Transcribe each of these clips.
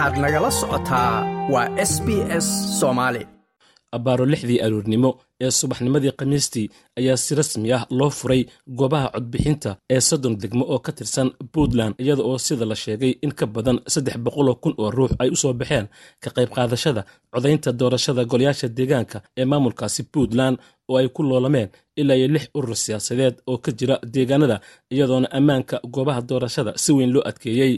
waxaad nagala socotaa waa s b s soomaali abbaaro lixdii aroornimo ee subaxnimadii khamiistii ayaa si rasmi ah loo furay goobaha codbixinta ee soddon degmo oo ka tirsan puntland iyada oo sida la sheegay in ka badan saddex boqoloo kun oo ruux ay u soo baxeen ka qayb qaadashada codaynta doorashada golayaasha deegaanka ee maamulkaasi puntland oo ay ku loolameen ilaa iyo lix urur siyaasadeed oo ka jira deegaanada iyadoona ammaanka goobaha doorashada si weyn loo adkeeyey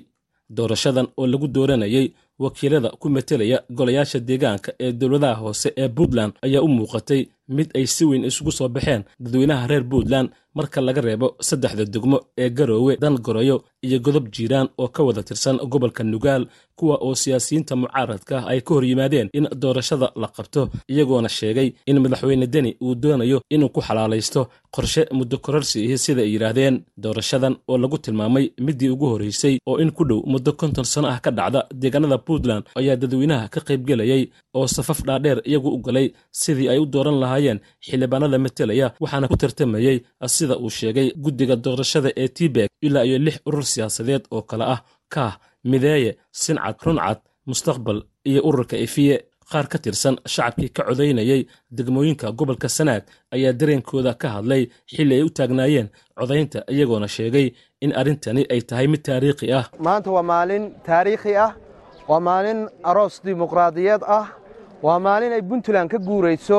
doorashadan oo lagu dooranayay wakiilada ku metelaya golayaasha deegaanka ee dowladaha hoose ee puntland ayaa u muuqatay mid ay si weyn isugu soo baxeen dadweynaha reer puntland marka laga reebo saddexda degmo ee garoowe dangoroyo iyo godob jiiraan oo ka wada tirsan gobolka nugaal kuwa oo siyaasiyiinta mucaaradka ah ay ka hor yimaadeen in doorashada la qabto iyagoona sheegay in madaxweyne deni uu doonayo inuu ku xalaalaysto qorshe muddo kororsi ihi sida ay yidhaahdeen. Doorashadan oo lagu tilmaamay middii ugu horreysay oo in ku dhow muddo konton sano ah ka dhacda deegaanada puntland ayaa dadweynaha ka qaybgelayay oo safaf dhaadheer iyagu u galay sidii ay u dooran lahaayeen xildhibaanada metelaya waxaana ku tartamayey sida uu sheegay guddiga doorashada ee tibek ilaa iyo lix urur siyaasadeed oo kale ah kaah mideeye sincad runcad mustaqbal iyo ururka efiye. Qaar ka tirsan shacabkii ka codaynayay degmooyinka gobolka sanaag ayaa dareenkooda ka hadlay xilli ay u taagnaayeen codaynta iyagoona sheegay in arrintani ay tahay mid taariikhi ah. Maanta waa maalin taariikhi ah waa maalin aroos dimuqraadiyeed ah waa maalin ay puntland ka guurayso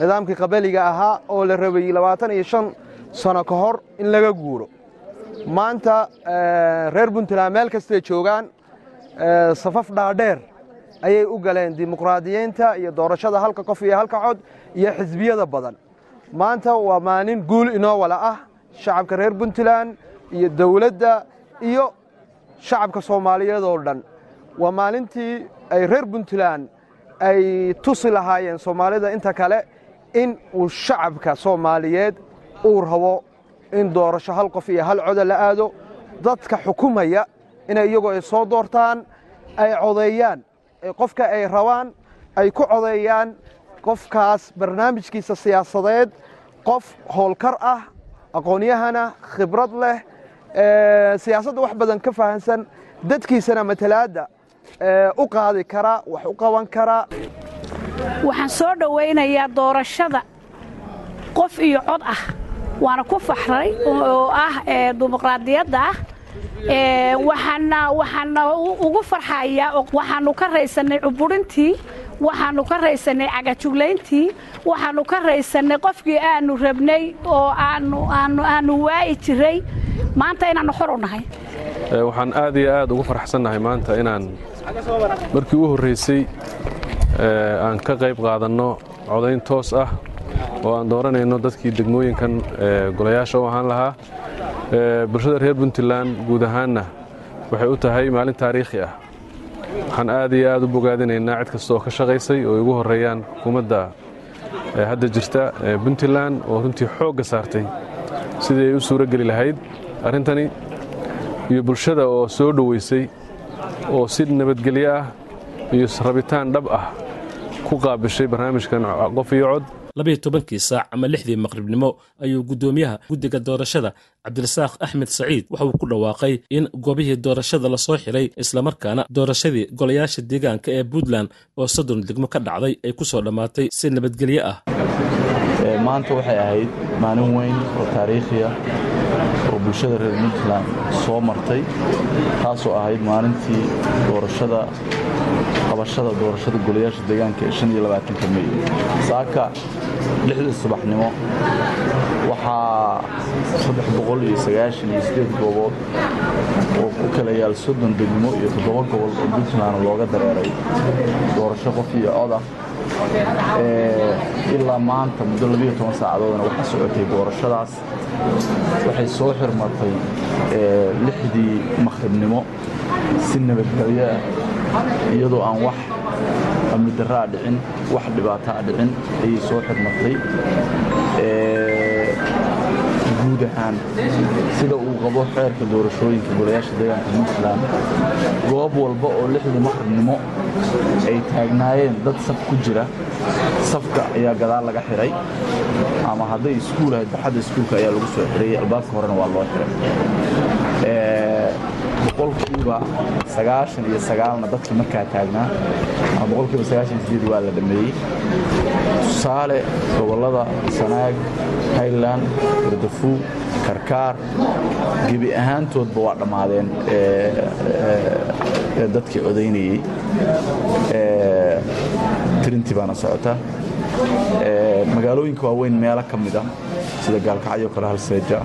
nidaamkii qabaliga ahaa oo la rabay labaatan iyo shan sano ka hor in laga guuro. Maanta reer puntland meel kastay joogaan safaf dhaadheer ayay u galeen dimuqraadiyiinta iyo doorashada halka qof iyo halka cod iyo xisbiyada badan. Maanta waa maalin guul inoo wala ah shacabka reer puntland iyo dawladda iyo shacabka soomaaliyeed oo dhan. Waa maalintii ay reer puntland ay tusi lahaayeen soomaalida. Inta kale in uu shacabka soomaaliyeed uu rabo in doorasho hal qof iyo hal coda la aado. Dadka xukumaya inay iyagoo ay soo doortaan ay codeeyaan qofka ay rabaan ay ku codeeyaan qofkaas barnaamijkiisa siyaasadeed. Qof howlkar ah aqoonyahana khibrad leh siyaasadda wax badan ka fahansan dadkiisana matalaadda u qaadi kara wax u qaban kara. Waxaan soo dhowaynayaa doorashada qof iyo cod ah. Waana ku faxray oo ah dimuqraadiyadda ah. Waxaana ugu farxayaa waxaannu ka raysannay cuburintii waxaannu ka raysannay cagajuglayntii waxaannu ka raysannay qofkii aanu rabnay oo aanu waa'i jiray. Maanta inaannu xor u nahay waxaan aad iyo aad ugu farxsannahay maanta inaan markii u horraysay aan ka qayb qaadanno codayn toos ah oo aan dooranayno dadkii degmooyinkan golayaasha u ahaan lahaa. Bulshada reer puntland guud ahaanna waxay u tahay maalin taariikhi ah. Waxaan aad iyo aad u bogaadinaynaa cid kasta oo ka shaqaysay oo igu horreeyaan xukuumadda hadda jirta puntland oo runtii xoogga saartay sidii ay u suuro geli lahayd. Arrintani iyo bulshada oo soo dhowaysay oo si nabadgelyo ah iyo rabitaan dhab ah ku qaabishay barnaamijkan qof iyo cod. Labayo tobankii saac ama lixdii maqribnimo ayuu guddoomiyaha guddiga doorashada cabdirasaaq axmed saciid waxauu ku dhawaaqay in goobihii doorashada la soo xiray islamarkaana doorashadii golayaasha deegaanka ee puntland oo soddon degmo ka dhacday ay ku soo dhammaatay si nabadgelyo ah. Maanta waxay ahayd maalin weyn oo taariikhi ah oo bulshada reer puntland soo martay taasoo ahayd maalintii doorashada qabashada doorashada golayaasha deegaanka ee mey saaka lixdii subaxnimo. Waxaa goobood oo ku kala yaal soddon degmo iyo toddoba gobol oo puntland looga dareeray. Doorasho qof iyo cod ah ilaa maanta muddo labiyo toban saacadoodna waxaa socotay doorashadaas. Waxay soo xirmatay lixdii maqribnimo. Si nabadgelyo ah iyadoo aan wax amni darraa dhicin wax dhibaataa dhicin ayay soo xirmatay guud ahaan sida uu qabo xeerka doorashooyinka golayaasha deegaanka puntland. Goob walba oo lixdii maqribnimo ay taagnaayeen dad saf ku jira safka ayaa gadaal laga xiray ama hadday iskuul ahayd baxadda iskuulka ayaa lagu soo xirayay albaabka horena waa loo xiray boqolkiiba sagaashan iyo sagaalna dadkii markaa taagnaa ama boqolkiiba sagaashan sideed waa la dhammeeyey tusaale gobollada sanaag highland gardafuug karkaar gebi ahaantoodba waa dhammaadeen dadkii codaynayey tirintii baana socota. Magaalooyinka waaweyn meelo ka mid ah sida gaalkacyo kale hal seeja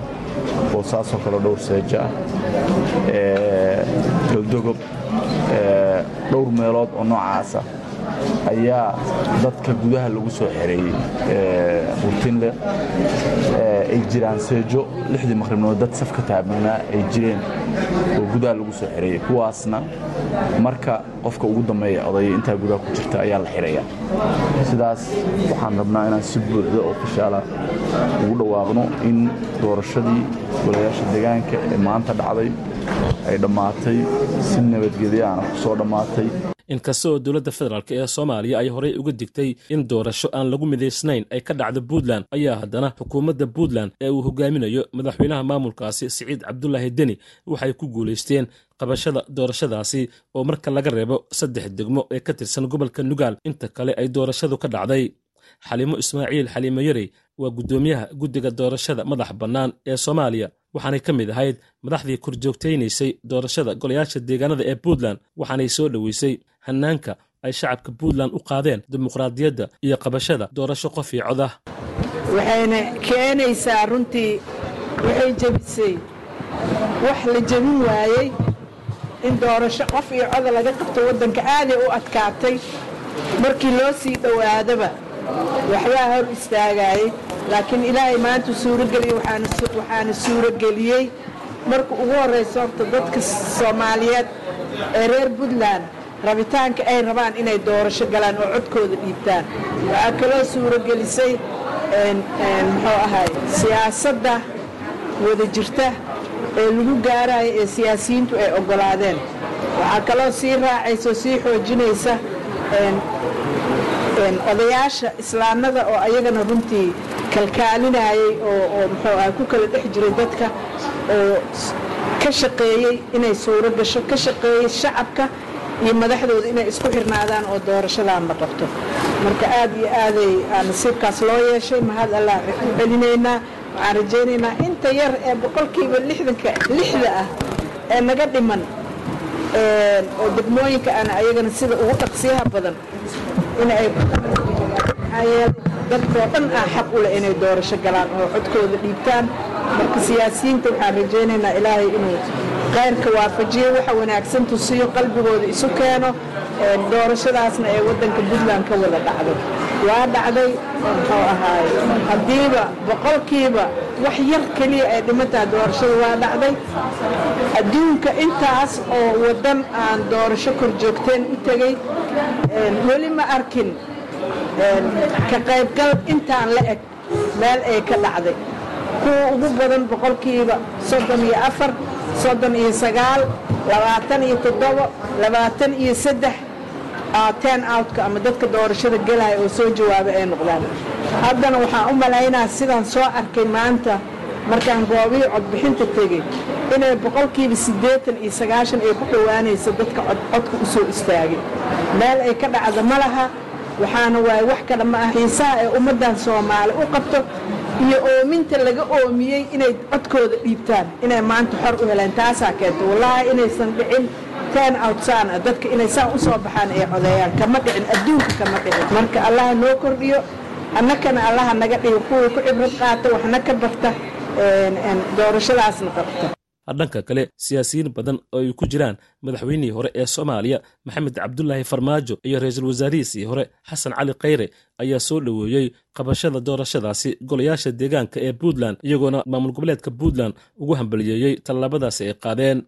boosaasoo kale dhowr seeja galdogob dhowr meelood oo noocaasa ayaa dadka gudaha lagu soo xereeyey burtinle ay jiraan seejo lixdii maqribnood dad safka taabanaa ay jireen oo gudaha lagu soo xereeyey kuwaasna marka qofka ugu dambeeya odaya intaa gudaha ku jirta ayaa la xidhaya sidaas waxaan rabnaa inaan si buuxda oo fashaala ugu dhawaaqno in doorashadii golayaasha deegaanka ee maanta dhacday ay dhammaatay si nabadgelyaana ku soo dhammaatay inkasta oo dowladda federaalk ee soomaaliya ay horey uga digtay in doorasho aan lagu midaysnayn ay ka dhacdo puntland ayaa haddana xukuumadda puntland ee uu hogaaminayo madaxweynaha maamulkaasi siciid cabdulaahi deni waxay ku guulaysteen qabashada doorashadaasi oo marka laga reebo saddex degmo ee ka tirsan gobolka nugaal. Inta kale ay doorashadu ka dhacday xaliimo ismaaciil xaliimo yarey waa guddoomiyaha guddiga doorashada madax bannaan ee soomaaliya waxaanay ka mid ahayd madaxdii korjoogtaynaysay doorashada golayaasha deegaanada ee puntland waxaanay soo dhoweysay hannaanka ay shacabka puntland u qaadeen dimuqraadiyadda iyo qabashada doorasho qof io cod ah. Waxayna keenaysaa runtii waxay jebisay wax la jebin waayey in doorasho qof iyo coda laga qabto waddanka aaday u adkaatay markii loo sii dhowaadaba waxbaa hor istaagaayey laakiin ilaahay maanta suurogeliyey waxaana suurogeliyey marka ugu horraysa horta dadka soomaaliyeed ee reer puntland rabitaanka ay rabaan inay doorasho galaan oo codkooda dhiibtaan. Waxaa kaloo suurogelisay muxuu ahay siyaasadda wada jirta ee lagu gaaraayo ee siyaasiyiintu ay oggolaadeen. Waxaa kaloo sii raacaysa oo sii xoojinaysa odayaasha islaamnada oo ayagana runtii kalkaalinayey oo muxuu ah ku kala dhex jiray dadka oo ka shaqeeyey inay suuro gasho ka shaqeeyey shacabka iyo madaxdooda inay isku xirnaadaan oo doorashadan la qabto. Marka aad iyo aaday nasiibkaas loo yeeshay mahad allah celinaynaa waxaan rajaynaynaa. Inta yar ee boqolkiiba lixdanka lixda ah ee naga dhiman oo degmooyinka ana ayagana sida ugu dhaqsiyaha badan inay dadkoo dhan ah xaq u leh inay doorasho galaan oo codkooda dhiibtaan. Marka siyaasiyiinta waxaan rajaynaynaa ilaahay inuu khayrka waafajiyo waxa wanaagsan tusiyo qalbigooda isu keeno doorashadaasna ee waddanka puntland ka wada dhacdo waa dhacday muxuu ahaay haddiiba boqolkiiba wax yar keliya ay dhimantaha doorashada waa dhacday. Adduunka intaas oo waddan aan doorasho kor joogteen u tegey weli ma arkin ka qaybgal intaan la eg meel ay ka dhacday. Kuwa ugu badan boqolkiiba soddon iyo afar soddon iyo sagaal labaatan iyo toddobo labaatan iyo saddex ten outka ama dadka doorashada gelaya oo soo jawaabay ay noqdaan haddana waxaan u malaynaa sidaan soo arkay maanta markaan goobihii codbixinta tegey inay boqolkiiba siddeetan iyo sagaashan ay ku dhowaanayso dadka codka u soo istaagay. Meel ay ka dhacda ma laha waxaana waaye wax kale ma ah. Xiisaha ee ummaddan soomaali u qabto iyo oominta laga oomiyey inay codkooda dhiibtaan inay maanta xor u heleen. Taasaa keenta wallaahi inaysan dhicin ten outsaan dadka inay saa u soo baxaan ay codeeyaan kama dhicin adduunka kama dhicin. Marka allaha noo kordhiyo annakana allaha naga dhigo kuwii ku cibrad qaata waxna ka barta doorashadaasna qabta dhanka kale siyaasiyiin badan oo ay ku jiraan madaxweynihii hore ee soomaaliya maxamed cabdulaahi farmaajo iyo ra'iisul wasaarihiisii hore xasan cali khayre ayaa soo dhoweeyey qabashada doorashadaasi golayaasha deegaanka ee puntland iyagoona maamul goboleedka puntland ugu hambaliyeeyey tallaabadaasi ay qaadeen.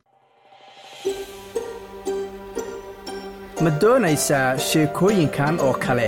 Ma doonaysaa sheekooyinkan oo kale